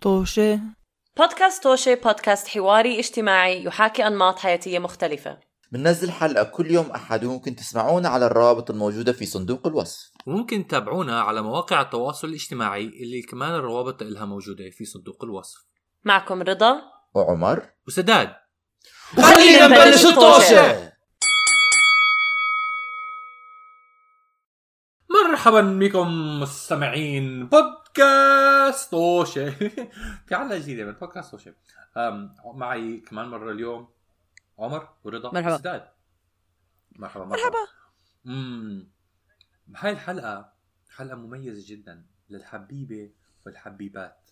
طوشة. بودكاست توشي بودكاست حواري اجتماعي يحاكي أنماط حياتية مختلفة. بننزل حلقة كل يوم أحد وممكن تسمعونا على الروابط الموجودة في صندوق الوصف. وممكن تتابعونا على مواقع التواصل الاجتماعي اللي كمان الروابط لها موجودة في صندوق الوصف. معكم رضا. وعمر. وسداد. خلينا نبلش الطوشة. مرحبا بكم مستمعين بودكاست طوشة. في حلقة جديدة من بودكاست طوشة. معي كمان مرة اليوم عمر ورضا مرحبا. مرحبا مرحبا. مرحبا. أمم هاي الحلقة حلقة مميزة جدا للحبيبة والحبيبات.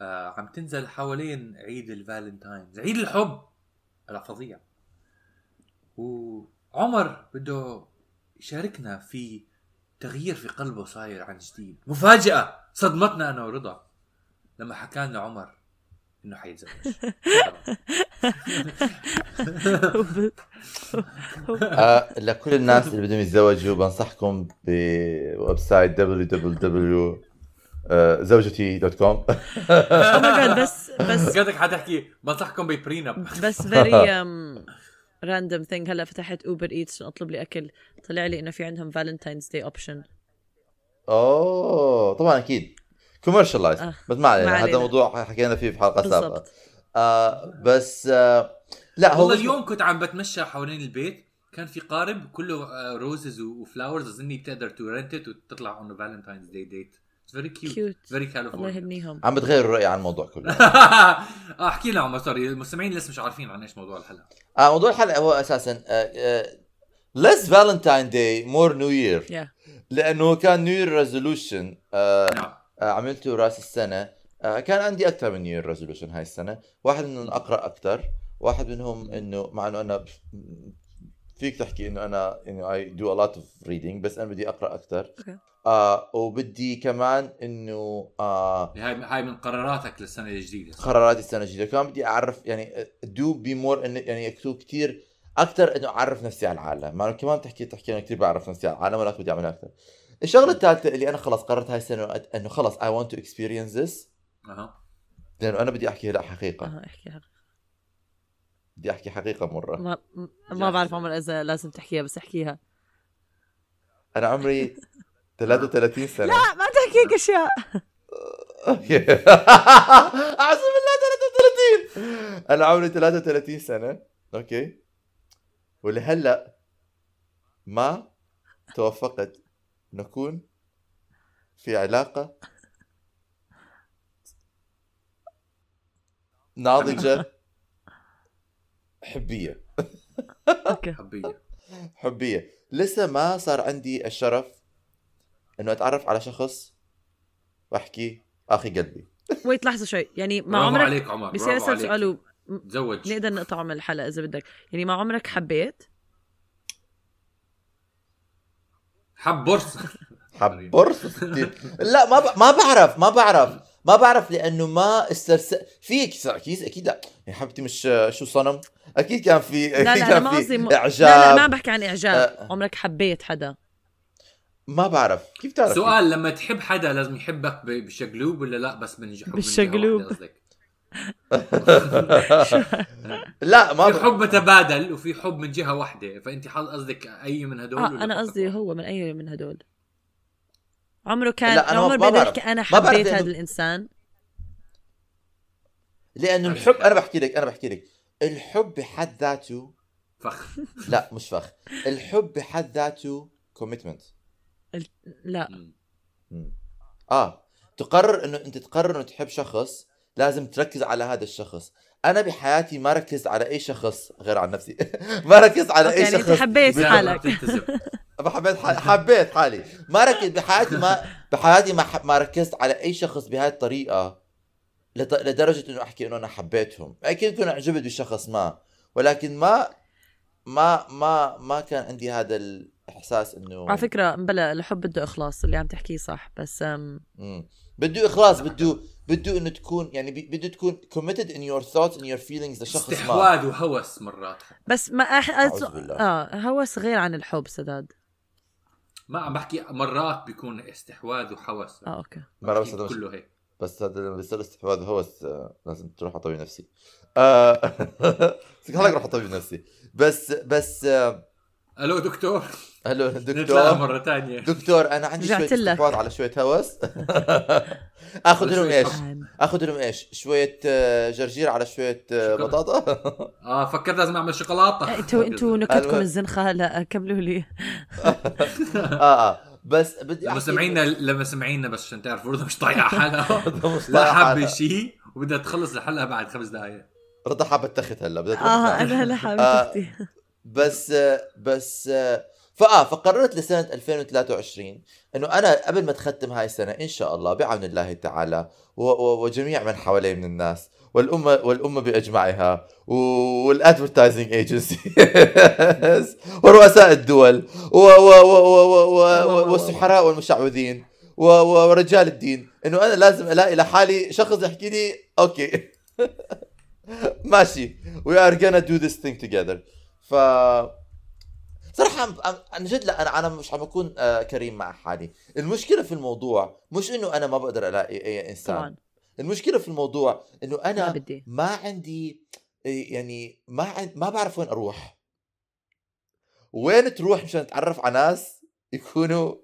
آه عم تنزل حوالين عيد الفالنتاينز عيد الحب فظيع وعمر بده يشاركنا في تغيير في قلبه صاير عن جديد. مفاجأة! صدمتنا أنا ورضا. لما حكى لنا عمر إنه حيتزوج. آه لكل الناس اللي بدهم يتزوجوا بنصحكم ب website www.زوجتي.com oh my God بس بس قدك حتحكي بنصحكم ببرينب بس very random thing هلا فتحت Uber Eats عشان أطلب لي أكل. طلع لي إنه في عندهم Valentine's Day option أوه طبعا أكيد. commercialized آه، بس ما علينا. هذا. موضوع حكينا فيه في حلقة سابقة. بالضبط آه بس آه لا هو والله اليوم كنت عم بتمشى حوالين البيت. كان في قارب كله roses و flowers أظني بتقدر to rent وتطلع on Valentine's Day date very cute Cute. very الله كاليفورنيا يهنيهم. عم بتغير الرأي عن الموضوع كله. آه احكي لنا عمر sorry المستمعين لسه مش عارفين عن إيش موضوع الحلقة. آه موضوع الحلقة هو أساسا ليس Valentine Day more New Year لأنه كان New Year resolution نعم. عملته رأس السنة. آه كان عندي أكثر من New Year resolution هاي السنة. واحد منهم أقرأ أكثر واحد منهم إنه مع إنه أنا فيك تحكي إنه أنا إنه I do a lot of reading بس أنا بدي أقرأ أكثر okay. آه وبدي كمان إنه آه هاي هاي من قراراتك للسنة الجديدة. قراراتي السنة الجديدة. كمان بدي أعرف يعني do be more إنه يعني اكتب كثير أكثر إنه أعرف نفسي على العالم. مع إنه كمان تحكي تحكي أنا كثير بعرف نفسي على العالم ولكن بدي اعملها أكثر الشغلة الثالثة اللي أنا خلص قررت هاي السنة إنه خلص I want to experience this أها. لأنه أنا بدي أحكي لأ حقيقة. آه احكي حق. بدي أحكي حقيقة مرة. ما ما بعرف عمر إذا لازم تحكيها بس احكيها. أنا عمري 33 سنة. لا ما تحكي هيك أشياء. أعوذ بالله 33 أنا عمري 33 سنة. أوكي. ولهلأ ما توفقت نكون في علاقة ناضجة حبية. أوكي. حبية. حبية. لسه ما صار عندي الشرف إنه أتعرف على شخص وأحكي آخي قلبي. ويت لحظة شوي. يعني برافو عمرك عليك عمر. بصير برافو أسأل سؤال و- تزوج. نقدر نقطعه من الحلقة إذا بدك. يعني مع عمرك حبيت؟ حب برص حبرت كتير. لا ما ب... ما بعرف ما بعرف. ما بعرف لأنه ما استرس في أكيد- أكيد أكيد لا. يعني حبيبتي مش شو صنم؟ أكيد كان في لا أكيد لا أنا كان ما في قصدي م... إعجاب. لا لا ما عم بحكي عن إعجاب. آه. عمرك حبيت حدا؟ ما بعرف. كيف تعرف؟ سؤال لما تحب حدا لازم يحبك ب- بالشقلوب ولا لا؟ بس من حب بالشقلوب. لا ما في. حب متبادل وفي حب من جهة واحدة. فأنت حظ قصدك أي من هدول آه ولا أنا قصدي؟ هو من أي من هدول. عمره كان لا، أنا عمر بيقدر أنا حبيت هذا الإنسان. لأنه الحب أنا بحكي لك أنا بحكي لك. الحب بحد ذاته فخ. لا مش فخ. الحب بحد ذاته كوميتمنت لا. آه. تقرر إنه أنت تقرر إنه تحب شخص لازم تركز على هذا الشخص. أنا بحياتي ما ركزت على أي شخص غير عن نفسي. ما ركزت على أي يعني شخص. أنت حبيت حالك. بتلتزم حبيت حالي حبيت حالي. ما ركزت بحياتي ما بحياتي ما ح... ما ركزت على أي شخص بهذه الطريقة لط... لدرجة إنه أحكي إنه أنا حبيتهم. أكيد كنت أعجبت بشخص ما ولكن ما ما ما ما كان عندي هذا الإحساس إنه على فكرة بلا الحب بده إخلاص اللي عم تحكيه صح بس أم... بده إخلاص بده بده إنه تكون يعني ب- بده تكون committed in your thoughts in your feelings لشخص ما. استحواذ وهوس مرات. بس ما أح... أعوذ بالله. آه هوس غير عن الحب سداد. ما عم بحكي مرات بيكون استحواذ وهوس آه أوكي. مرة بس كله هيك. بس هذا لما بيصير استحواذ هوس آه، لازم تروح على طبيب نفسي. آه، بس هلا أروح على طبيب نفسي. بس بس آه، ألو دكتور نتلاقى دكتور مرة ثانية دكتور أنا عندي شوية. استحواذ على شوية هوس آخذ لهم شوية إيش؟ آخذ لهم إيش؟ شوية آه، جرجير على شوية آه،. بطاطا آه فكرت لازم أعمل شوكولاتة أنتوا أنتوا نكتكم. الزنخة هلا كملوا لي آه آه بس بدي لما سمعينا لما سمعينا بس عشان تعرفوا رضا مش طايقة حالها مش لا حابة. شيء وبدها تخلص الحلقة بعد خمس دقائق رضا حابة تخت هلا بدها تروح آه. أنا هلا حابة آه. بس بس فآه فقررت لسنة 2023 إنه أنا قبل ما تختم هاي السنة إن شاء الله بعون الله تعالى وجميع من حوالي من الناس والأمة والأمة بأجمعها وال advertising agency ورؤساء الدول والسحراء والمشعوذين ورجال الدين إنه أنا لازم ألاقي لحالي شخص يحكي لي أوكي ماشي. We are gonna do this thing together. ف صراحة عن جد لا أنا أنا مش عم بكون آه، كريم مع حالي، المشكلة في الموضوع مش إنه أنا ما بقدر ألاقي أي إنسان، طبعا المشكلة في الموضوع إنه ما أنا بدي. ما عندي إيه، يعني ما عند ما بعرف وين أروح. وين تروح مشان تتعرف على ناس يكونوا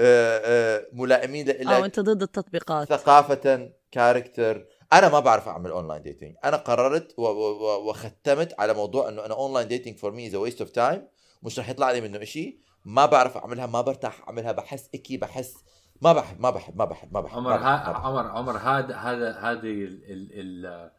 آه، آه، ملائمين لك وأنت ضد التطبيقات. ثقافة character أنا ما بعرف أعمل online dating أنا قررت و- و- و- وختمت على موضوع إنه أنا online dating for me is waste of time مش رح يطلع لي منه إشي. ما بعرف أعملها ما برتاح أعملها بحس icky بحس ما بحب ما بحب ما بحب ما بحب عمر ما بحب- ها ما بحب. عمر عمر هذا هذا هذه ال ال ال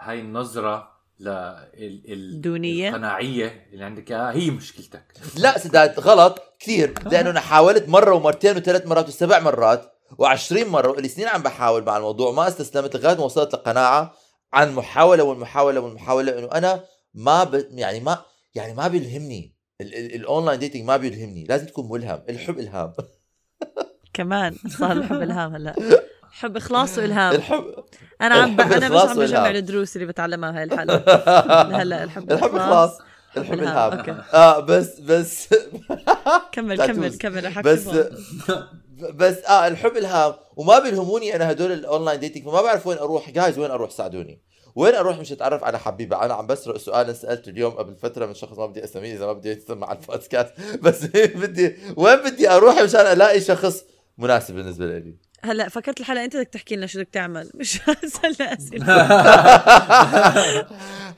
هاي النظرة ل ال ال دونية؟ القناعية اللي عندك إياها. هي مشكلتك. لا سداد غلط. كثير. لأنه أنا حاولت مرة ومرتين وثلاث مرات وسبع مرات. و20 مرة والي سنين عم بحاول مع الموضوع ما استسلمت لغاية ما وصلت لقناعة عن محاولة والمحاولة والمحاولة انه أنا ما ب... يعني ما يعني ما بيلهمني ال- ال- ال online dating ما بيلهمني لازم تكون ملهم الحب إلهام كمان صار الحب إلهام هلأ حب إخلاص وإلهام الحب أنا عم أنا مش إخلاص عم بجمع. الدروس اللي بتعلمها هاي الحلقة هلأ الحب الحب إخلاص. خلاص الحب إلهام،. آه بس بس كمل كمل. كمل بس. بس آه الحب الهام. وما بيلهموني أنا هدول ال online dating فما بعرف وين أروح. جايز وين أروح؟ ساعدوني. وين أروح؟ مش اتعرف على حبيبه أنا عم بسرق سؤال سألته اليوم قبل فترة من شخص ما بدي أسميه إذا ما بدي يسمع على البودكاست. بس بدي وين بدي أروح مشان ألاقي شخص مناسب بالنسبة لي؟ هلأ فكرت الحلقة. أنت بدك تحكي لنا شو بدك تعمل. مش اسالنا أسئلة.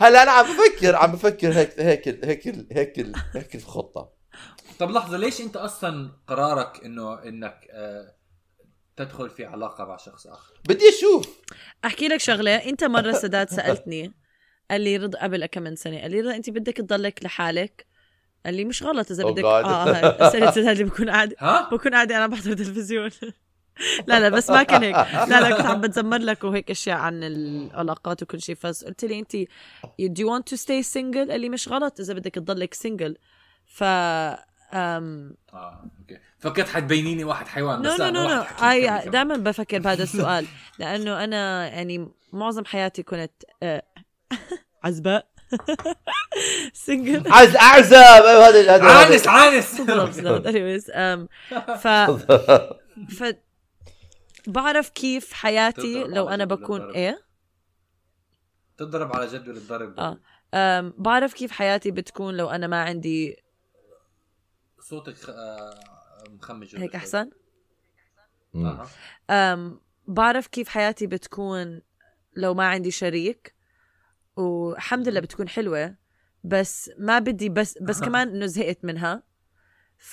هلأ أنا عم بفكر عم بفكر هيك هيك هيك هيك هيك الخطة. طب لحظة ليش أنت أصلا قرارك إنه إنك آه تدخل في علاقة مع شخص آخر؟ بدي أشوف. أحكي لك شغلة أنت مرة سداد سألتني قال لي رضا قبل كم من سنة قال لي رضا أنت بدك تضلك لحالك؟ قال لي مش غلط إذا Oh بدك. آه هاي اسئله سداد اللي بكون قاعد ها؟ بكون قاعدة أنا بحضر تلفزيون. لا لا بس ما كان هيك. لا لا كنت عم بتذمر لك وهيك أشياء عن العلاقات وكل شيء. فقلت لي أنت do you want to stay single قال لي مش غلط إذا بدك تضلك single ف أم... آه okay. فكرت حتبينيني واحد حيوان بس no لا no no أي. دائما بفكر بهذا السؤال لأنه أنا يعني معظم حياتي كنت آه، عزباء. سنجل عايز أعزب. هذا هذا عانس عانس. anyways um, ف ف بعرف كيف حياتي لو أنا بكون. إيه؟ تضرب على جدول الضرب. أم بعرف كيف حياتي بتكون لو أنا ما عندي صوتك آه مخمج هيك أحسن. آه. أم بعرف كيف حياتي بتكون لو ما عندي شريك والحمد لله بتكون حلوة بس ما بدي بس بس كمان إنه زهقت منها. ف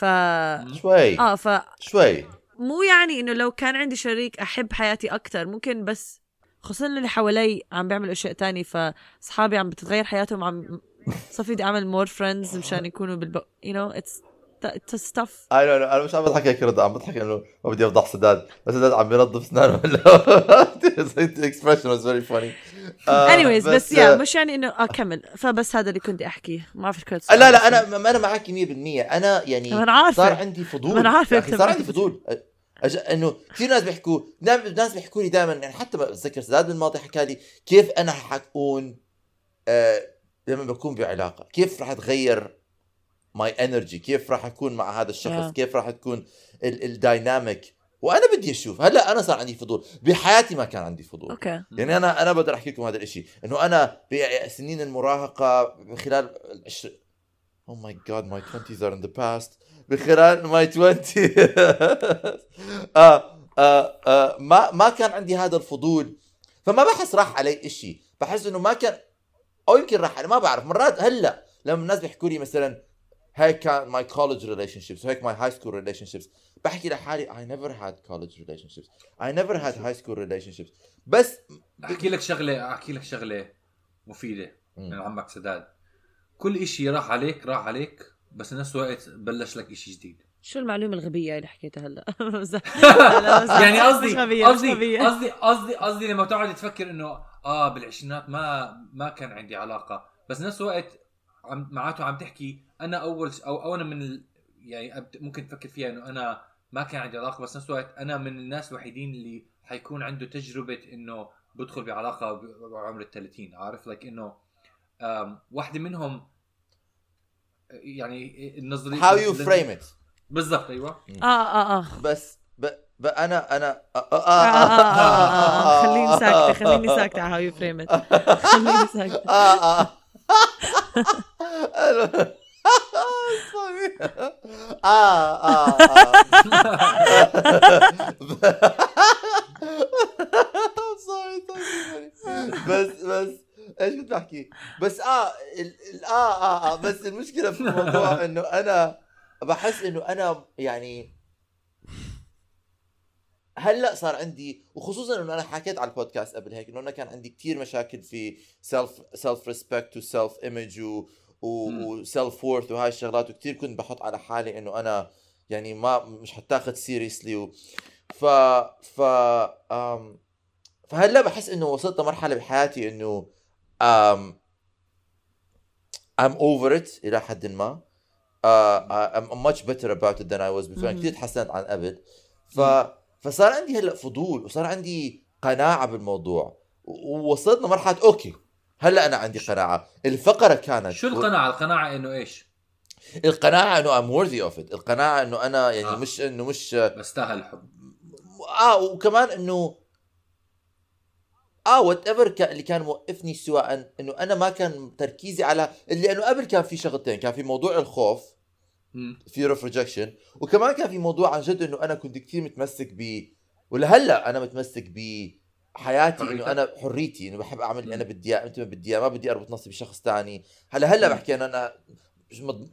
شوي. آه ف شوي. مو يعني إنه لو كان عندي شريك أحب حياتي أكثر ممكن بس خصوصا اللي حوالي عم بيعملوا أشياء تانية فأصحابي عم بتتغير حياتهم عم صار في بدي أعمل more friends مشان يكونوا بالب you know it's stuff I know أنا مش عم بضحك هيك رضا. عم بضحك إنه ما بدي أفضح سداد. بس سداد عم بينظف اسنانه expression was very funny anyways بس yeah مش يعني إنه آه كمل. فبس هذا اللي كنت أحكيه. ما بعرف كنت لا لا أنا أنا معك 100% أنا يعني ما أنا عارفة. صار عندي فضول. ما أخي أكثر صار عندي. فضول. أج... إنه كثير ناس بيحكوا ناس بيحكوا لي دائما يعني حتى بتذكر سداد بالماضي حكى لي كيف أنا حكون آه لما بكون بعلاقة. كيف راح أتغير my energy كيف راح أكون مع هذا الشخص؟ Yeah. كيف راح تكون ال dynamic وأنا بدي أشوف. هلأ أنا صار عندي فضول. بحياتي ما كان عندي فضول. okay. يعني أنا أنا بقدر أحكي لكم هذا الشيء إنه أنا بسنين المراهقة من خلال العشر Oh my god my 20s are in the past. بخلال my 20 آه آه آه ما ما كان عندي هذا الفضول. فما بحس راح علي إشي. بحس إنه ما كان أو يمكن راح علي ما بعرف. مرات هلأ لما الناس بيحكوا لي مثلا هيك كان my college relationships وهيك my high school relationships بحكي لحالي I never had college relationships I never had high school relationships بس أحكي لك شغلة أحكي لك شغلة مفيدة. من عمك سداد كل إشي راح عليك راح عليك بس نفس الوقت بلش لك إشي جديد شو المعلومة الغبية اللي حكيتها هلا. يعني قصدي قصدي. قصدي قصدي قصدي لما تقعد تفكر إنه آه بالعشرينات ما ما كان عندي علاقة بس نفس الوقت عم معناته عم تحكي أنا اول أو أنا من ال... يعني ممكن تفكر فيها انه أنا ما كان عندي علاقه بس نفس الوقت أنا من الناس الوحيدين اللي حيكون عنده تجربه انه بدخل بعلاقه بعمر ال 30 عارف لك انه واحدة منهم يعني النظريه how you frame it بالضبط أيوه آه آه آه بس ب... ب... أنا أنا آه آه آه، آه، آه، آه، آه. خليني ساكتة آه، خليني ساكتة على هاو يو فريم ات خليني ساكتة آه آه بس بس إيش كنت بحكي؟ بس آه. آه آه آه بس المشكلة في الموضوع إنه أنا بحس إنه أنا يعني هلأ صار عندي وخصوصا إنه أنا حكيت على البودكاست قبل هيك إنه أنا كان عندي كتير مشاكل في self self respect و self image. و self worth وهاي الشغلات وكتير كنت بحط على حالي إنه أنا يعني ما مش حتاخذ seriously و... ف ف أم... فهلأ بحس إنه وصلت لمرحلة بحياتي إنه أم... I'm over it إلى حد ما. uh, I'm much better about it than I was before. مهم. كثير تحسنت عن قبل. ف فصار عندي هلأ فضول وصار عندي قناعة بالموضوع ووصلت لمرحلة أوكي هلا أنا عندي قناعة. الفقرة كانت شو القناعة؟ القناعة إنه إيش؟ القناعة إنه I'm worthy of it. القناعة إنه أنا يعني آه. مش إنه مش بستاهل الحب. آه وكمان إنه آه وات ايفر اللي كان موقفني سواء إنه أنا ما كان تركيزي على اللي إنه قبل كان في شغلتين. كان في موضوع الخوف fear of rejection وكمان كان في موضوع عن جد إنه أنا كنت كثير متمسك ب ولهلأ أنا متمسك بحياتي حريتك. إنه أنا حريتي إنه بحب أعمل اللي أنا بدي أياه متى ما بدي إياه ما بدي أربط نفسي بشخص تاني هلأ هلأ. بحكي انه أنا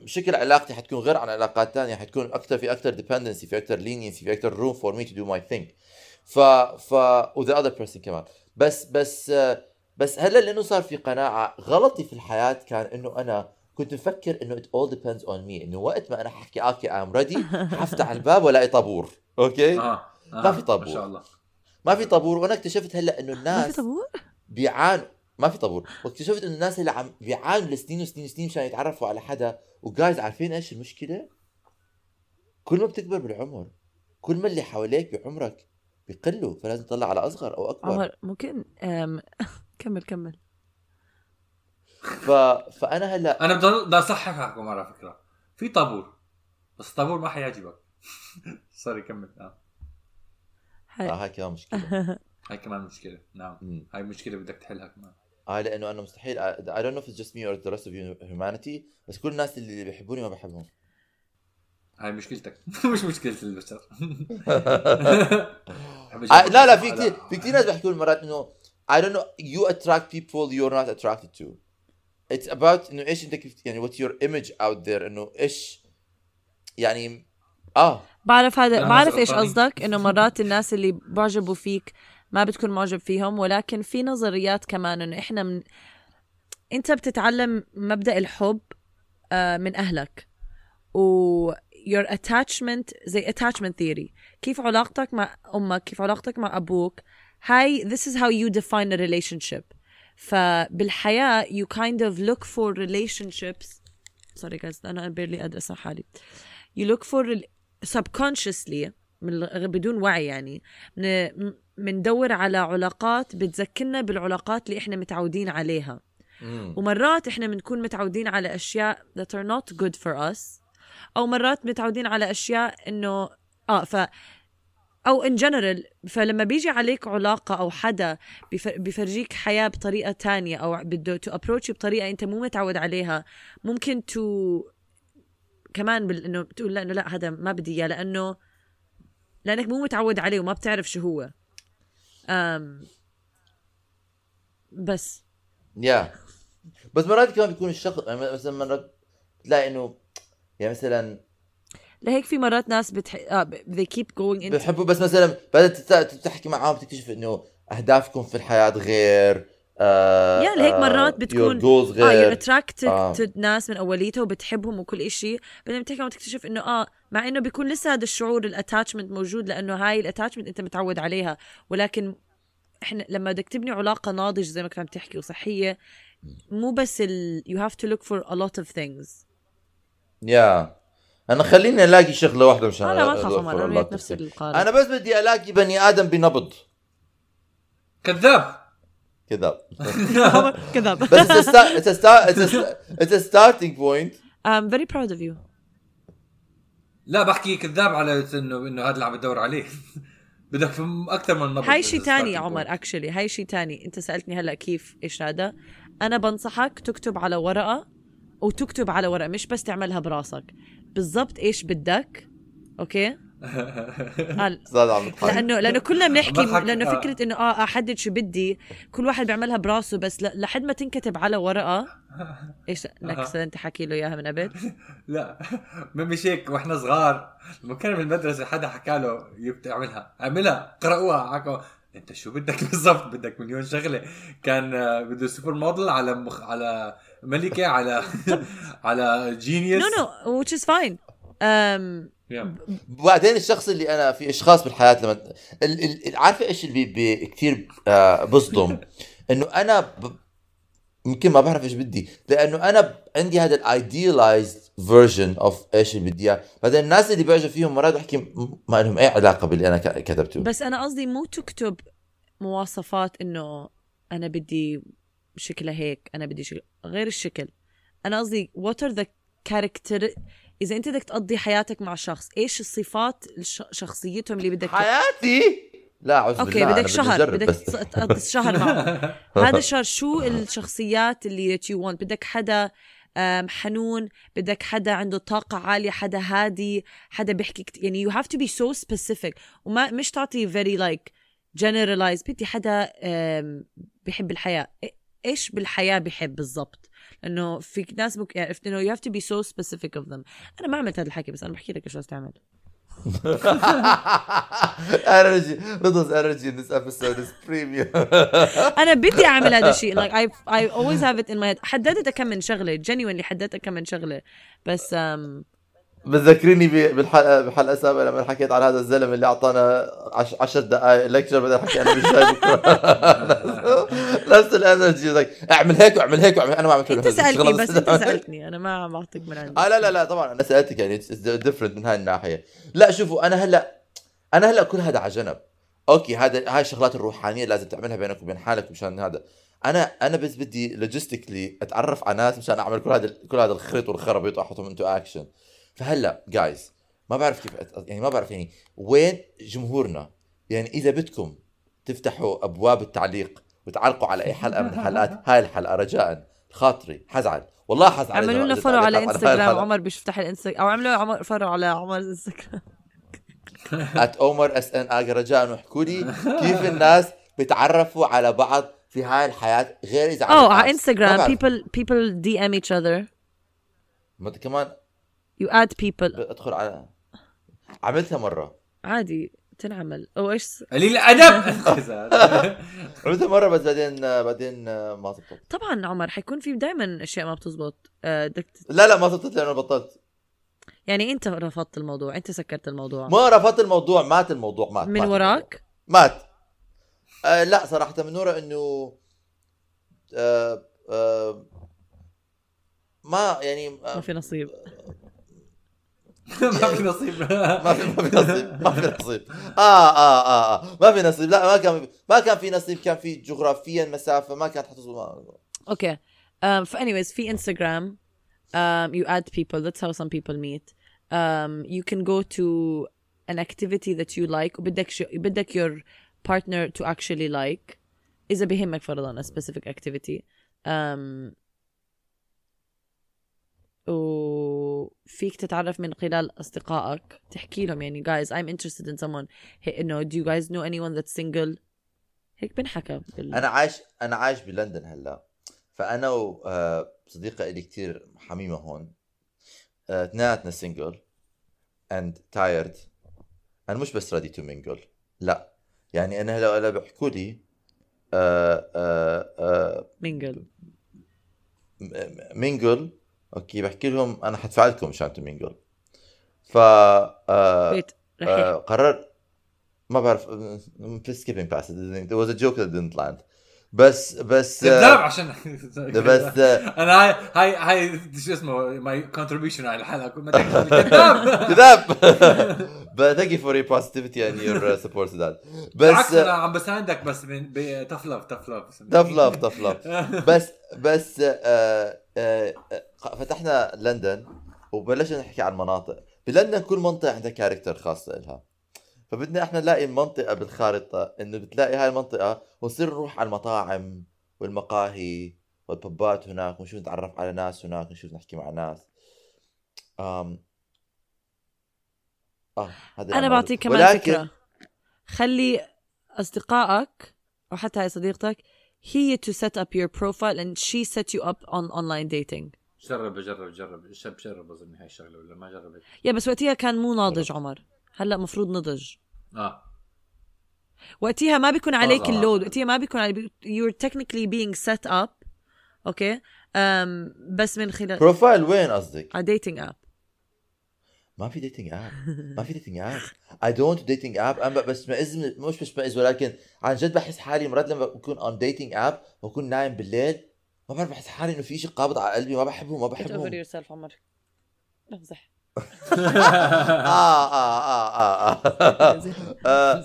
شكل علاقتي حتكون غير عن علاقات تانية حتكون أكثر في أكثر dependency في أكثر leniency في أكثر room for me to do my thing ف ف و the other person كمان بس بس آه، بس هلأ لأنه صار في قناعة غلطي في الحياة كان إنه أنا كنت مفكر إنه it all depends on me إنه وقت ما أنا ححكي okay I'm ready حفتح الباب وألاقي طابور okay آه آه. ما في طابور. ما شاء الله ما في طابور وأنا اكتشفت هلأ إنه ما في الناس طابور؟ بيعانوا. ما في طابور. واكتشفت إنه الناس اللي عم بيعانوا لسنين وسنين وسنين مشان يتعرفوا على حدا. وجايز عارفين إيش المشكلة؟ كل ما بتكبر بالعمر كل ما اللي حواليك بعمرك بيقلوا فلازم تطلع على أصغر أو أكبر. عمر ممكن؟ أم، كمل كمل. ف... فأنا هلأ أنا بدي بدي اصححكم على فكرة. في طابور بس الطابور ما حيعجبك. سوري كمل. آه. آه هاي. هاي كمان مشكلة. هاي كمان مشكلة. نعم. مم. هاي مشكلة بدك تحلها كمان. آه لأنه أنا مستحيل I I don't know if it's just me or the rest of humanity بس كل الناس اللي بيحبوني ما بحبهم. هاي مشكلتك. مش مشكلة البشر. آه لا لا في كثير في كثير ناس بيحكوا لي مرات إنه I don't know you attract people you're not attracted to. It's about إنه إيش أنت كيف يعني what your image out there إنه إيش يعني آه. بعرف هذا بعرف إيش. قصدك؟ إنه مرات الناس اللي بعجبوا فيك ما بتكون معجب فيهم ولكن في نظريات كمان إنه إحنا من أنت بتتعلم مبدأ الحب آه، من أهلك و your attachment زي attachment theory. كيف علاقتك مع أمك؟ كيف علاقتك مع أبوك؟ هاي this is how you define a relationship. فبالحياة you kind of look for relationships sorry guys أنا barely أسمع حالي. You look for subconsciously من بدون وعي يعني بندور على علاقات بتذكرنا بالعلاقات اللي إحنا متعودين عليها مم. ومرات إحنا بنكون متعودين على أشياء that are not good for us أو مرات متعودين على أشياء إنه آه ف أو in general فلما بيجي عليك علاقة أو حدا بيفرجيك حياة بطريقة تانية أو بده to approach بطريقة أنت مو متعود عليها ممكن تو كمان بال... إنه بتقول لا انه لا هذا ما بدي إياه لأنه لأنك مو متعود عليه وما بتعرف شو هو. أم... بس. يا. بس مرات كمان بيكون الشخص يعني مثلا مرات تلاقي إنه يعني مثلا لهيك في مرات ناس بتح... ب- they keep going into بحبوا بس مثلا بعدين تحكي معاهم بتكتشف إنه أهدافكم في الحياة غير آه يا لهيك آه، مرات بتكون آه غير. attracted آه. to ناس من اوليتها وبتحبهم وكل إشي. بعدين بتحكي وتكتشف إنه آه مع إنه بيكون لسه هذا الشعور ال attachment موجود لأنه هاي ال attachment أنت متعود عليها. ولكن إحنا لما بدك تبني علاقة ناضجه زي ما كنت عم تحكي وصحية مو بس ال you have to look for a lot of things. يا أنا خليني ألاقي شغلة واحدة مشان أنا ما اخاف عمر أنا نفس. القارب أنا بس بدي ألاقي بني آدم بنبض. كذاب. كذاب كذاب بس it's a start, it's a start, it's a, it's a starting point. I'm very proud of you. لا بحكي كذاب على انه إنه هذا اللي عم بدور عليه. بدك في أكثر من نبض هاي شيء starting عمر. actually هاي شيء تاني. أنت سألتني هلأ كيف إيش هذا؟ أنا بنصحك تكتب على ورقة وتكتب على ورقة مش بس تعملها براسك. بالضبط إيش بدك okay؟ لأنه لأنه كلنا بنحكي لأنه آه. فكرة إنه آه أحدد شو بدي. كل واحد بيعملها براسه بس ل- لحد ما تنكتب على ورقة. إيش لك أنت حكي له إياها من قبل. لا ما مش هيك وإحنا صغار. لما كنا بالمدرسة حدا حكى له يبت- اعملها قرأوها حكوا. أنت شو بدك بالضبط؟ بدك مليون شغلة. كان آه، بده super model على مخ على ملكة على على genius no no which is fine. Um, وبعدين الشخص اللي أنا في أشخاص بالحياة لما ال- ال- ال- عارفة إيش اللي بي كثير آه بصدم؟ إنه أنا ب... يمكن ما بعرف إيش بدي لأنه أنا عندي هذا ال idealized version of إيش اللي بدي إياه. بعدين الناس اللي بيعجب فيهم مرات بحكي ما لهم أي علاقة باللي أنا ك- كتبته. بس أنا قصدي مو تكتب مواصفات إنه أنا بدي شكلها هيك أنا بدي شكل غير الشكل. أنا قصدي what are the character إذا أنت بدك تقضي حياتك مع شخص إيش الصفات. شخصيتهم اللي بدك حياتي؟ لا أعوذ okay بدك شهر بدك تقضي شهر معهم هذا الشهر شو الشخصيات اللي you want بدك حدا حنون بدك حدا عنده طاقة عالية حدا هادي حدا بيحكي كت... يعني you have to be so specific. وما مش تعطي very like generalize بدي حدا أم، بيحب الحياة. إيش بالحياة بيحب بالضبط؟ لأنه في ناس يعني عرفت إنه you have to be so specific of them. أنا ما عملت هذا الحكي بس أنا بحكي لك لازم تعمل energy رضز energy in this episode is premium. أنا بدي أعمل هذا الشيء like I I always have it in my head. حددت كم من شغلة genuinely حددت كم من شغلة. بس um, بتذكريني ب- بالحلقة بالحلقة السابقة لما حكيت عن هذا الزلمه اللي أعطانا عش... عشر دقائق لكتشر بدل حكي أنا مش جاي بكرة. نفس الانرجي like اعمل هيك واعمل هيك واعمل أنا ما عملت أنت. سألتني. بس أنت سألتني أنا ما بعطيك من عندي. آه لا لا لا طبعا أنا سألتك يعني different من هاي الناحية. لا شوفوا أنا هلأ أنا هلأ كل هذا على جنب. okay هذا هاي الشغلات الروحانية لازم تعملها بينك وبين حالك مشان هذا. أنا أنا بس بدي logistically أتعرف على ناس مشان أعمل كل هذا كل هذا الخرط والخربيط وأحطهم into action فهلا جايز ما بعرف كيف أت- يعني ما بعرف يعني وين جمهورنا؟ يعني إذا بدكم تفتحوا أبواب التعليق وتعلقوا على أي حلقة من الحلقات هاي الحلقة رجاء خاطري حزعل والله حزعل عملوا لنا follow على إنستغرام. عمر بيفتح الإنستغرام أو عملوا عمر follow على عمر انستغرام at عمر اس ان اجا رجاء واحكوا لي كيف الناس بيتعرفوا على بعض في هاي الحياة غير إذا عن على إنستغرام people people DM each other. ما- كمان you add people. ادخل على عملتها مرة. عادي تنعمل. أو إيش قليل الأدب. عملتها مرة بس بعدين بعدين ما زبطت طبعا عمر حيكون في دائما أشياء ما بتزبط. آه، بدك لا لا ما زبطت لأنه بطلت. يعني أنت رفضت الموضوع أنت سكرت الموضوع. ما رفضت الموضوع مات الموضوع مات من مات وراك؟ مات. آه لا صراحة من ورا إنه آه آه ما يعني ما آه في نصيب. ما في نصيب ما في ما في نصيب ما في نصيب آه آه آه, آه. ما في نصيب لا ما كان ما كان في نصيب كان في جغرافيا مسافه ما كانت حتوصل ما- أوكي um, ف anyways في انستغرام um, you add people. That's how some people meet. Um, you can go to an activity that you like وبدك شو بدك your partner to actually like. إذا بهمك فرضا a specific activity. Um, وفيك تتعرف من خلال أصدقائك. تحكي لهم يعني guys I'm interested in someone. هي إنه do you guys know anyone that's single? هيك بنحكى بال... أنا عايش أنا عايش بلندن هلأ. فأنا وصديقه إلي كتير حميمة هون. آه، اثنيناتنا single and tired أنا مش بس ready to mingle لا. يعني أنا هلا هلأ بيحكوا لي آه، آه، آه، mingle. mingle okay بحكي لهم أنا حدفع لكم مشان ت mingle ف آه، آه، قرر ما بعرف skipping past it there was a joke that didn't land. بس بس كذاب عشان بس أنا هاي هاي هاي شو اسمه my contribution على الحلقة. كذاب. كذاب. But thank you for your positivity and your uh, support to that. بس أنا عم بساندك بس من تف لاف تف لاف tough love tough love. بس بس آه آه آه فتحنا لندن وبلشنا نحكي عن مناطق. بلندن كل منطقة عندها كاركتر خاص لها فبدنا إحنا نلاقي المنطقة بالخارطة إنه بتلاقي هاي المنطقة ونصير نروح على المطاعم والمقاهي والببات هناك ونشوف نتعرف على ناس هناك نشوف نحكي مع ناس. آم. آه هذا أنا بعطيك. كمان ولكن- فكرة. خلي أصدقائك أو حتى هاي صديقتك هي to set up your profile and she set you up on online dating. جرب جرب جرب الشاب جرب أظن هاي الشغلة ولا ما جربت؟ يا بس وقتها كان مو ناضج عمر. هلا مفروض نضج. آه. وقتها ما بيكون عليك طبعاً. ال load وقتها ما بيكون عليك you're technically being set up okay okay. um, بس من خلال profile وين قصدك؟ على dating app. ما في dating app ما في dating app I don't dating app أنا بشمئز مش بشمئز ولكن عن جد بحس حالي مرات لما بكون on dating app بكون نايم بالليل ما بعرف بحس حالي إنه في شيء قابض على قلبي ما بحبهم ما get over بحبهم yourself عمر. بمزح آه آه آه آه. آه آه،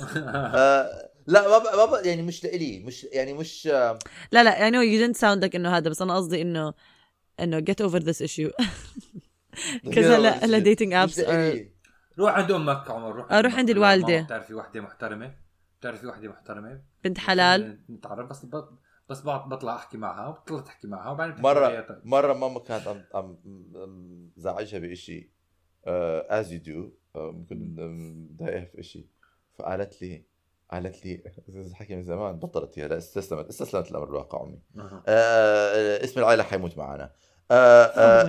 آه، لا ما ب- ما ب- يعني مش لإلي مش يعني مش آه، لا لا I know you didn't sound like إنه هذا بس أنا قصدي إنه إنه get over this issue. هلا dating مش apps are لإلي. روح عند أمك عمر روح آه، روح عند الوالدة. ماما بتعرفي وحدة محترمة؟ بتعرفي وحدة محترمة؟ بنت حلال. نتعرف بس بس بطلع أحكي معها وبتطلع تحكي معها وبعدين بتحكي مرة. مرة ماما كانت عم عم عم زعجها بشيء as you do كنت مضايقها في شيء فقالت لي قالت لي حكي من زمان بطلت هي لا استسلمت استسلمت الامر الواقع أمي. أها. آه، اسم العائلة حيموت معنا آه، آه،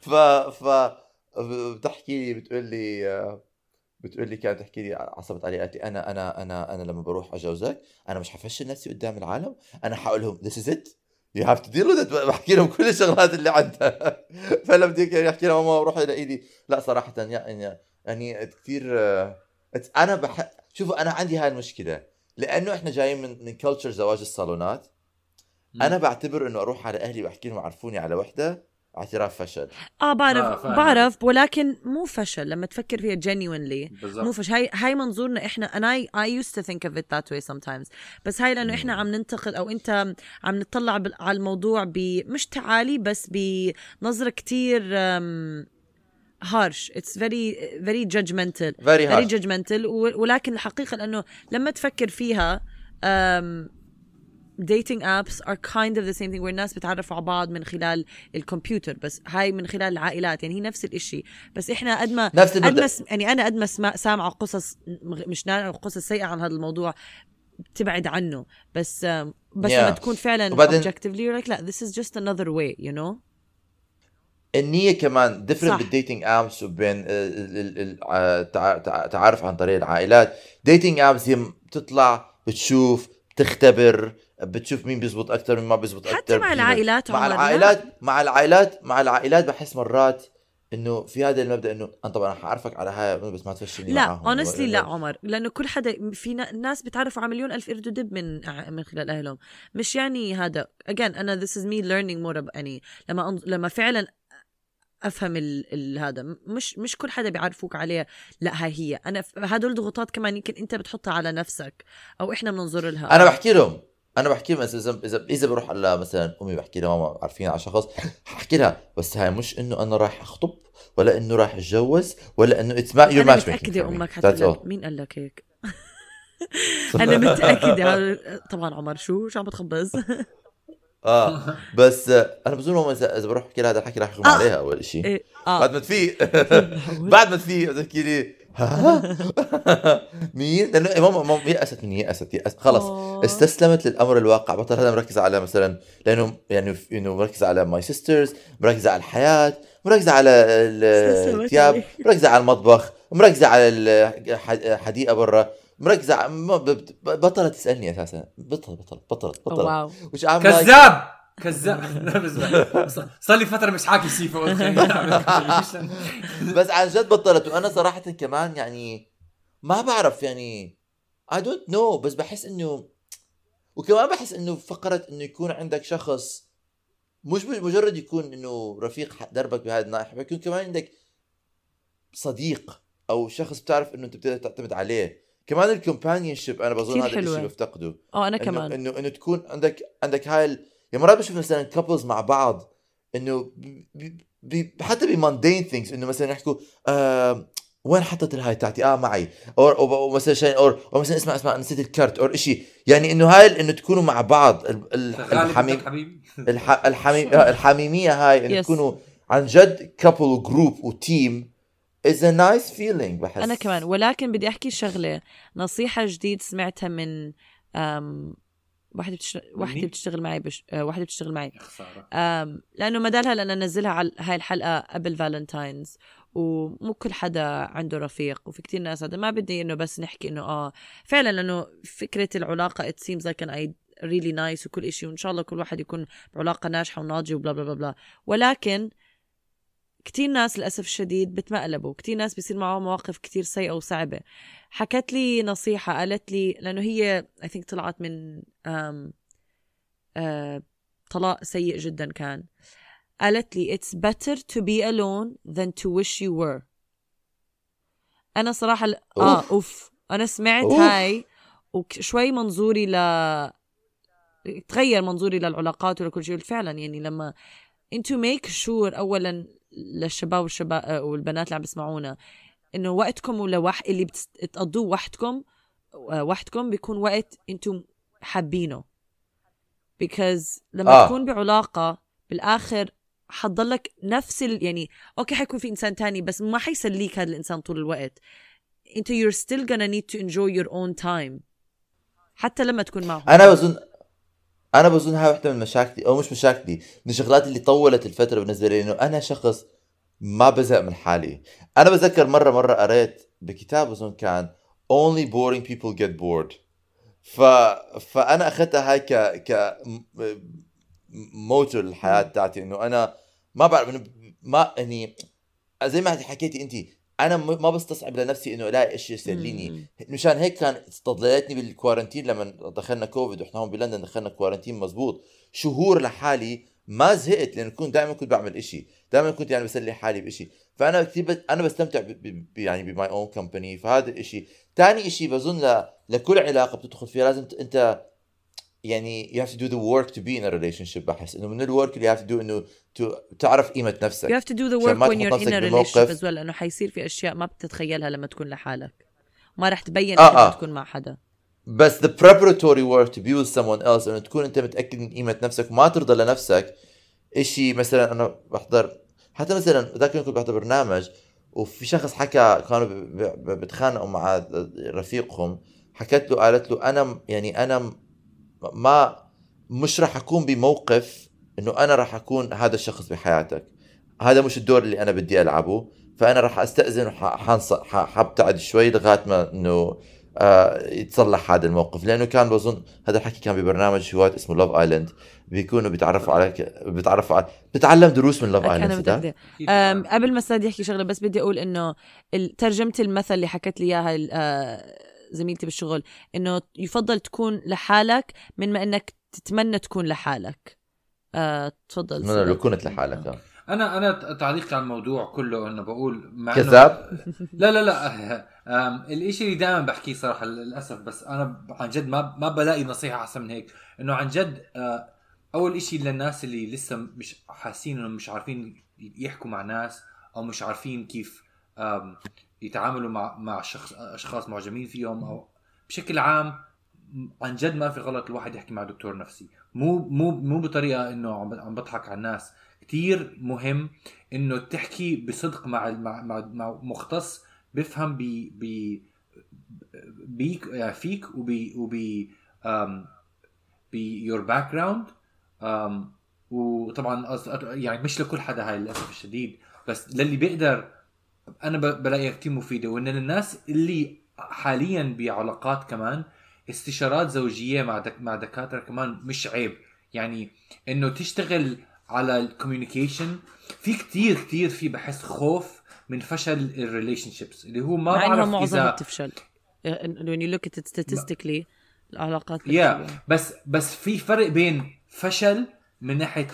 ف ف بتحكي لي بتقول لي آه، بتقول لي كانت تحكي لي عصبت علي قالت لي أنا أنا أنا أنا لما بروح أجوزك أنا مش حفشل نفسي قدام العالم أنا حقول لهم this is it. To deal with it. بحكي لهم كل الشغلات اللي عندها. فلما بدي يعني احكي لها ماما روح إلى إيدي. لا صراحة يعني يعني كثير آه، أنا بح شوفوا أنا عندي هاي المشكلة. لأنه إحنا جايين من من كلتشر زواج الصالونات. أنا بعتبر إنه أروح على أهلي وأحكي لهم عرفوني على وحدة. اعتراف فشل. آه آه، بعرف فاهم. بعرف ولكن مو فشل لما تفكر فيها genuinely. مو فشل. هاي هاي منظورنا إحنا أنا I, I used to think of it that way sometimes. بس هاي لأنه إحنا عم ننتقد أو أنت عم نطلع بال- على الموضوع بمش تعالي بس بنظرة كتير harsh. It's very very judgmental. Very very hard judgmental. و- ولكن الحقيقة لأنه لما تفكر فيها dating apps are kind of the same thing where الناس بتعرفوا على بعض من خلال الكمبيوتر بس هاي من خلال العائلات يعني هي نفس الإشي. بس إحنا قد ما نفس قد ما يعني أنا قد ما سامعة قصص مش قصص سيئة عن هذا الموضوع بتبعد عنه. بس بس Yeah. لما تكون فعلا وبعدين- objectively like لا this is just another way you know النية كمان different. بال dating apps وبين التعارف عن طريق العائلات. dating apps هي بتطلع بتشوف بتختبر بتشوف مين بيزبط أكثر مين ما بيزبط أكثر حتى مع العائلات مع. العائلات مع العائلات مع العائلات بحس مرات إنه في هذا المبدأ إنه أنا طبعا حعرفك على هاي بس ما تفشلني لا honestly لا عمر لأنه كل حدا في نا- ناس بيتعرفوا على مليون ألف قرد ودب من من خلال أهلهم. مش يعني هذا again أنا is me learning more about يعني لما أنظ... لما فعلا أفهم ال... ال... هذا مش مش كل حدا بيعرفوك عليه لا هاي هي. أنا. هدول ضغوطات كمان يمكن أنت بتحطها على نفسك أو إحنا بننظر لها. أنا بحكي لهم أنا بحكي مثلا اذا اذا إذا بروح على مثلا أمي بحكي لها ماما عارفين على شخص ححكي لها بس هاي مش إنه أنا رايح أخطب ولا إنه رايح أتجوز ولا إنه it's ما your match متأكدة أمك حتقول مين قال لك هيك؟ أنا متأكدة. طبعا عمر شو شو عم بتخبص آه بس آه، أنا بظن ماما اذا بروح أحكي لها هذا الحكي راح يغمى آه. عليها أول شيء إيه، بعد آه ما تفيق. بعد ما تفيق بتحكي لي. مين؟ لأنه ماما ماما يأست مني يأست يأست خلص. استسلمت للأمر الواقع. بطل هذا مركزه على مثلا لأنه يعني إنه مركزه على my sisters مركزه على الحياة مركزه على الثياب. مركزه على المطبخ مركزه على الحديقه برا مركزه ع- ما- ب- ب- بطلت تسألني أساسا. بطلت بطلت بطلت wow. كذاب! كذاب لا، صار لي فترة مش حاكي شيء فقلت خليني. بس عن جد بطلت وأنا صراحة كمان يعني ما بعرف يعني I don't know بس بحس إنه وكمان بحس إنه فقرة إنه يكون عندك شخص مش مجرد يكون إنه رفيق دربك بهذا الناحية بيكون كمان عندك صديق أو شخص بتعرف إنه أنت بتقدر تعتمد عليه كمان ال companionship أنا بظن هذا الشيء. بفتقده آه أنا كمان انه إنه تكون عندك عندك هاي ال... يعني مرات بشوف مثلا couples مع بعض إنه بي بي حتى ب mundane things إنه مثلا يحكوا آه وين حطت الهاي تاعتي؟ آه معي. أو مثلا شيء أو مثلا اسمع اسمع نسيت ال card أو شيء يعني إنه هاي إنه تكونوا مع بعض. الحميم. الحميم آه، الحميمية هاي إنه. تكونوا عن جد couple و group و team it's a nice feeling بحس. أنا كمان. ولكن بدي أحكي شغلة. نصيحة جديد سمعتها من أم واحدة بتشتغل واحدة مين؟ بتشتغل معي بش... آه، واحدة بتشتغل معي. أم لأنه مدالها لأن نزلها على هاي الحلقة قبل Valentine's ومو كل حدا عنده رفيق وفي كتير ناس هذا ما بدي إنه بس نحكي إنه آه فعلا لأنه فكرة العلاقة it seems like an I really nice وكل إشي وإن شاء الله كل واحد يكون بعلاقة ناجحة وناضجة وبلا بلا بلا بلا. ولكن كتير ناس للأسف الشديد بتمقلبوا كتير ناس بيصير معهم مواقف كتير سيئة وصعبة. حكت لي نصيحة قالت لي لأنه هي I think طلعت من um, uh, طلاق سيء جدا كان. قالت لي it's better to be alone than to wish you were. أنا صراحة ل... آه أوف. أوف. أنا سمعت أوف. هاي وشوي منظوري ل تغير منظوري للعلاقات ولكل شيء. فعلا يعني لما انتو ميك شور اولا للشباب والشباب والبنات اللي عم بيسمعونا إنه وقتكم ولوح اللي بتقضوه وحدكم آه، وحدكم بيكون وقت إنتم حابينه because لما آه. آه. تكون بعلاقة بالآخر حتضلك نفس ال... يعني أوكي حيكون في إنسان تاني بس ما حيسليك هذا الإنسان طول الوقت أنت you're still gonna need to enjoy your own time حتى لما تكون معهم أنا بظن أنا بظن هاي وحده من مشاكلي أو مش مشاكلي من الشغلات اللي طولت الفترة بالنسبة لي إنه أنا شخص ما بزهق من حالي. أنا بتذكر مرة مرة قريت بكتاب بظن كان only boring people get bored. ف... فأنا أخذتها هاي ك ك م- موتور للحياة تاعتي إنه أنا ما بعرف ما يعني زي ما حكيتي انت أنا ما بستصعب لنفسي إنه ألاقي شيء يسليني. مشان هيك كان استضليتني بال quarantine لما دخلنا كوفيد وإحنا هون بلندن دخلنا quarantine مزبوط. شهور لحالي ما زهقت لأنه كنت دائما كنت بعمل إشي. دائما كنت يعني بسلي حالي بإشي. فأنا كثير بت... أنا بستمتع ب... ب... ب- يعني ب my own company فهذا الإشي ثاني إشي بظن ل... لكل علاقة بتدخل فيها لازم ت- أنت يعني you have to do the work to be in a relationship بحس. إنه من ال work اللي you have to do إنه to... تعرف قيمة نفسك. You have to do the work when you're in a relationship as well لأنه حيصير في أشياء ما بتتخيلها لما تكون لحالك. ما رح تبين آه، آه آه. تكون مع حدا. بس the preparatory work to be with someone else إنه تكون أنت متأكد من قيمة نفسك وما ترضى لنفسك. إشي مثلا أنا بحضر حتى مثلا ذاك اليوم كنت بحضر برنامج وفي شخص حكى كانوا ب- ب- بتخانقوا مع رفيقهم حكت له قالت له أنا يعني أنا ما مش راح أكون بموقف إنه أنا راح أكون هذا الشخص بحياتك. هذا مش الدور اللي أنا بدي ألعبه. فأنا راح أستأذن وحابتعد شوي لغاية ما إنه آه يتصلح هذا الموقف. لأنه كان بظن هذا الحكي كان ببرنامج هواية اسمه Love Island بيكونوا بيتعرفوا على بيتعرفوا على بتعلم دروس من أنا Island قبل ما ساد يحكي شغلة بس بدي أقول إنه ترجمة المثل اللي حكت لي إياها آه، زميلتي بالشغل إنه يفضل تكون لحالك من ما إنك تتمنى تكون لحالك. آه، تفضل من لو. كنت لحالك. آه. أنا أنا تعليقي على الموضوع كله إنه بقول مع كذاب؟ لا لا لا. أم، الإشي اللي دائما بحكيه صراحة للأسف بس أنا عن جد ما ما بلاقي نصيحة أحسن من هيك. إنه عن جد آه، أول إشي للناس اللي لسه مش حاسين إنه مش عارفين يحكوا مع ناس أو مش عارفين كيف يتعاملوا مع مع شخص أشخاص معجبين فيهم أو بشكل عام عن جد ما في غلط الواحد يحكي مع دكتور نفسي. مو مو مو بطريقة إنه عم بضحك على الناس. كتير مهم إنه تحكي بصدق مع مع, مع, مختص بيفهم ب ب بيك يعني فيك وب وب ب your background وطبعا يعني مش لكل حدا هاي للأسف الشديد. بس للي بيقدر أنا بلاقيها كثير مفيدة وإن للناس اللي حاليا بعلاقات كمان استشارات زوجية مع دك مع دكاترة كمان مش عيب. يعني إنه تشتغل على ال communication في كتير كتير في بحس خوف من فشل ال relationships اللي هو ما مع بعرف معظمها اذا بتفشل. when you look at it statistically العلاقات يا بتفشل. بس بس في فرق بين فشل من ناحية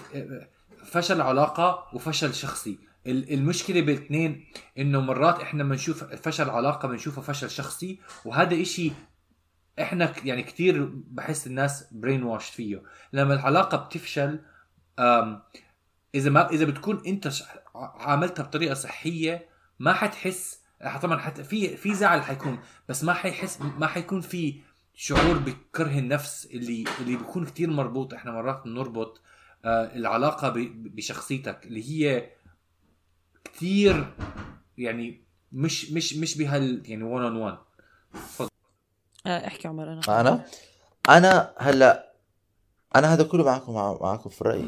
فشل علاقة وفشل شخصي. المشكلة بالاثنين إنه مرات إحنا بنشوف فشل علاقة بنشوفه فشل شخصي وهذا إشي إحنا يعني كتير بحس الناس brainwashed فيه. لما العلاقة بتفشل إذا ما إذا بتكون أنت عاملتها بطريقة صحية ما حتحس طبعا حت في في زعل حيكون بس ما حيحس ما حيكون في شعور بكره النفس اللي اللي بيكون كتير مربوط. إحنا مرات بنربط آه العلاقة بشخصيتك اللي هي كتير يعني مش مش مش بهال يعني 1 اون 1 آه، احكي عمر أنا. أنا؟ أنا هلأ أنا هذا كله معكم مع- معكم في الرأي.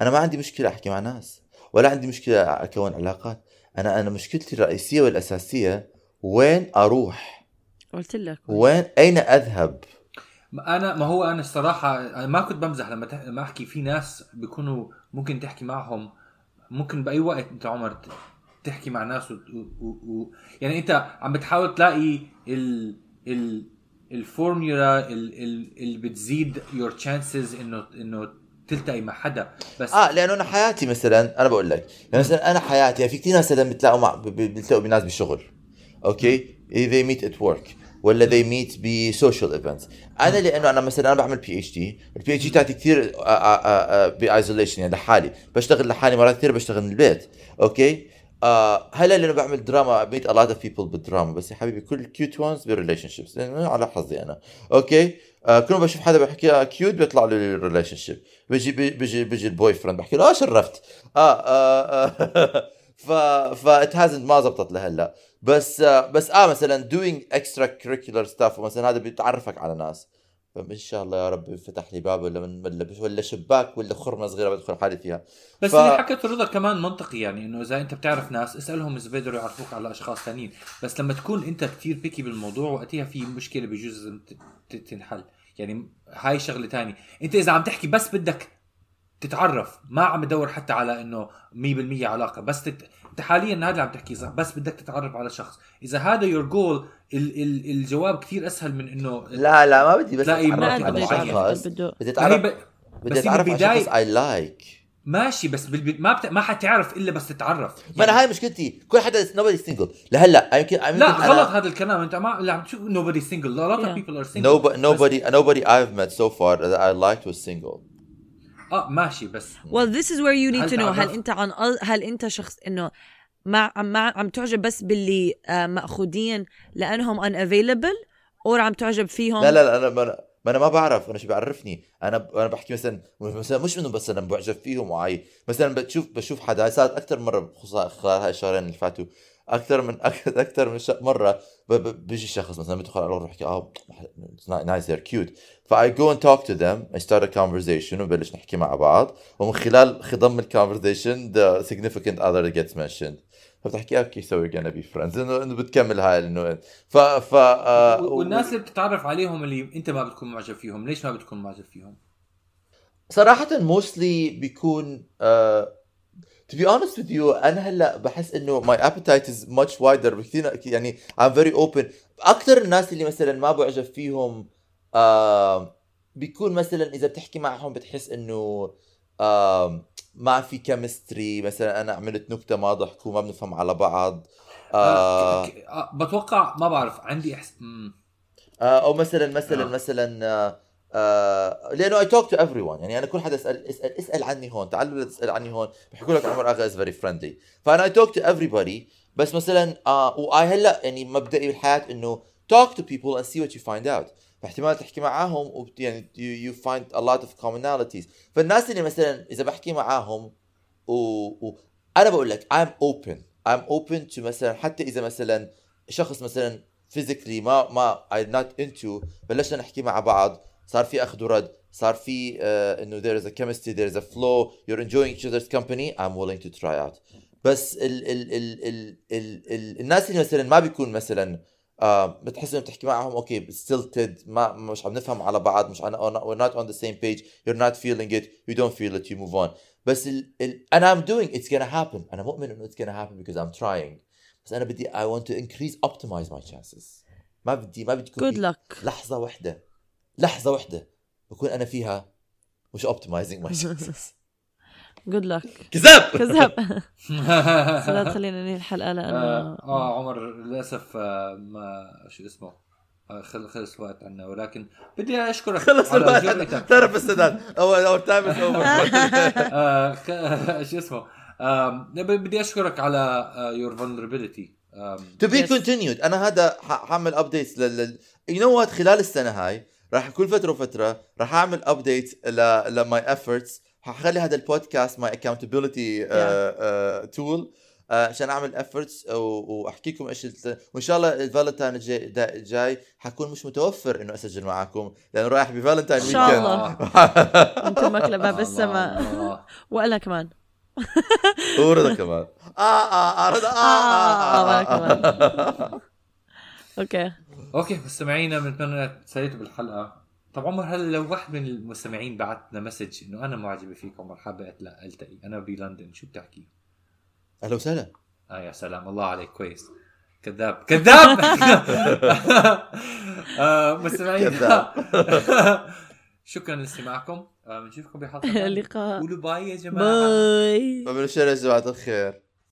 أنا ما عندي مشكلة أحكي مع ناس ولا عندي مشكلة أكون علاقات. أنا أنا مشكلتي الرئيسية والأساسية وين أروح؟ قلت لك. وين أين أذهب؟ أنا ما هو أنا الصراحة أنا ما كنت بمزح لما تح... لما أحكي في ناس بيكونوا ممكن تحكي معهم ممكن بأي وقت أنت عمر تحكي مع ناس و... و... و... يعني أنت عم بتحاول تلاقي ال ال الفورمولا ال- ال- اللي بتزيد your chances انه إنه تلتقي مع حدا. بس آه لأنه أنا حياتي مثلا أنا بقول لك يعني مثلا أنا حياتي يعني في كثير ناس مثلا بتلاقوا مع ب- ب- بيلتقوا بناس بالشغل أوكي؟ They meet at work. ولا they meet ب social events. أنا لأنه أنا مثلا أنا بعمل PhD ال PhD تاعتي كثير ب isolation يعني لحالي. بشتغل لحالي مرات كثير بشتغل من البيت. أوكي؟ آه هلا لأنه بعمل دراما meet a lot of people بالدراما بس يا حبيبي كل cute ones بال relationships على حظي أنا. أوكي؟ آه كل ما بشوف حدا بحكي cute بيطلع لي relationship بيجي بي- بيجي بيجي ال boyfriend بحكي له آه شرفت. آه, آه, آه. ف ف it hasn't ما زبطت لهلأ. بس بس آه مثلا doing extra curricular stuff مثلا هذا بتعرفك على ناس. فإن شاء الله يا رب فتح لي باب ولا من ولا ولا شباك ولا خرمة صغيرة بدخل حالي فيها. بس ف- اللي حكته رضا كمان منطقي يعني إنه إذا أنت بتعرف ناس اسألهم إذا بيقدروا يعرفوك على أشخاص ثانيين بس لما تكون أنت كتير بيكي بالموضوع وقتها في مشكلة بجوز تنحل. يعني هاي شغلة تانية. أنت إذا عم تحكي بس بدك تتعرف. ما عم تدور حتى على إنه 100% علاقة. بس تت... أنت حاليا هذا اللي عم تحكيه صح؟ بس بدك تتعرف على شخص. إذا هذا يور جول ال... ال... الجواب كثير أسهل من إنه لا لا ما بدي بس تلاقي منطقة بده على بده بدي اتعرف ب... بدي بس أتعرف على شخص اي لايك ماشي بس بالب... ما بت... ما حتعرف إلا بس تتعرف. ما أنا هاي مشكلتي. كل حدا nobody single. لهلا يمكن لا غلط هذا الكلام. أنت ما اللي عم تشوف nobody single. A lot of people are single. Nobody nobody nobody I've met so far that I liked was single. آه ماشي بس well this is where you need to know. هل أنت عن هل أنت شخص إنه ما عم ما عم تعجب بس باللي آه، مأخوذين لأنهم unavailable أو عم تعجب فيهم؟ لا لا لا أنا ما أنا ما أنا ما بعرف. أنا شو بيعرفني أنا أنا بحكي مثلا مثلا مش إنه بس أنا بعجب فيهم وعاي مثلا بشوف بشوف حدا. صارت أكثر مرة خصوصا خلال هاي الشهرين اللي فاتوا. أكثر من أكثر من مرة بيجي شخص مثلا بدخل على بحكي آه nice they're cute. ف I go and talk to them. I start a conversation وبلش نحكي مع بعض. ومن خلال خضم ال conversation the significant other gets mentioned. فبتحكي أوكي so we're gonna be friends. إنه إنه بتكمل هاي إنه ف ف آه، والناس اللي بتتعرف عليهم اللي أنت ما بتكون معجب فيهم ليش ما بتكون معجب فيهم؟ صراحة موستلي بيكون uh, to be honest with you أنا هلأ بحس إنه my appetite is much wider بكثير يعني I'm very open أكثر الناس اللي مثلا ما بعجب فيهم uh, بيكون مثلا إذا بتحكي معهم بتحس إنه uh, ما في chemistry مثلا أنا عملت نكتة ما ضحكوا ما بنفهم على بعض آه. آه آه، بتوقع ما بعرف عندي احس. آه أو مثلا مثلا آه. مثلا آه آه لأنه I talk to everyone يعني أنا كل حدا اسال اسال اسال عني هون تعالوا تسأل عني هون. بحكوا لك عمر أغا is very friendly فأنا I talk to every بس مثلا آه why هلأ يعني مبدئي بالحياة إنه talk to people and see what you find out. فاحتمال تحكي معاهم وبت- يعني you find a lot of commonalities. فالناس اللي مثلا إذا بحكي معاهم و, و أنا بقول لك I'm open. I'm open to مثلا حتى إذا مثلا شخص مثلا physically ما ما I'm not into بلشنا نحكي مع بعض. صار في اخذ ورد صار في uh, انه there is a chemistry there is a flow you're enjoying each other's company I'm willing to try out بس ال ال ال ال ال ال الناس اللي مثلا ما بيكون مثلا آه بتحس انه بتحكي معهم اوكي stilted ما مش عم نفهم على بعض مش عنا we're not on the same page you're not feeling it you don't feel it you move on بس ال ال انا I'm doing it's gonna happen انا مؤمن انه it's gonna happen because I'm trying بس انا بدي I want to increase optimize my chances ما بدي ما بدي يكون good في luck لحظة واحدة لحظة واحدة بكون أنا فيها مش optimizing my chances good luck. كذاب! كذاب. بس لا تخلينا ننهي الحلقة لأنه آه, آه عمر للأسف آه ما شو اسمه؟ آه خل خلص وقت عنا. ولكن بدي أشكرك خلص الوقت. جرأتك. تعرف السداد أول أول time آه شو اسمه؟ بدي أشكرك على your vulnerability to be Yes. continued. أنا هذا ح- حعمل updates لل you know what خلال السنة هاي راح كل فترة وفترة راح أعمل update ل ل my efforts حخلي هذا البودكاست my accountability uh, uh, tool uh, عشان اعمل efforts و- واحكيكم إيش وان شاء الله الفالنتاين الجاي الجاي حكون مش متوفر انه اسجل معكم لأنه رايح بفالنتاين إن شاء ويكند الله. أنتم ماكله باب السماء الله. وأنا كمان ورضا كمان آه آه آه رضا آه آه، آه آه أوكي أوكي مستمعينا بنتمنى تسعدوا بالحلقة. طب عمر هل لو واحد من المستمعين بعت لنا message إنه أنا معجبة فيك عمر حابة ألتقي؟ أنا بلندن شو بتحكي؟ أهلا وسهلا. آه يا سلام الله عليك كويس. كذاب كذاب! آه مستمعينا. كذاب. شكرا لاستماعكم. آه بنشوفكم بحلقة. اللقاء قولوا bye يا جماعة. bye. الشر يا جماعة الخير.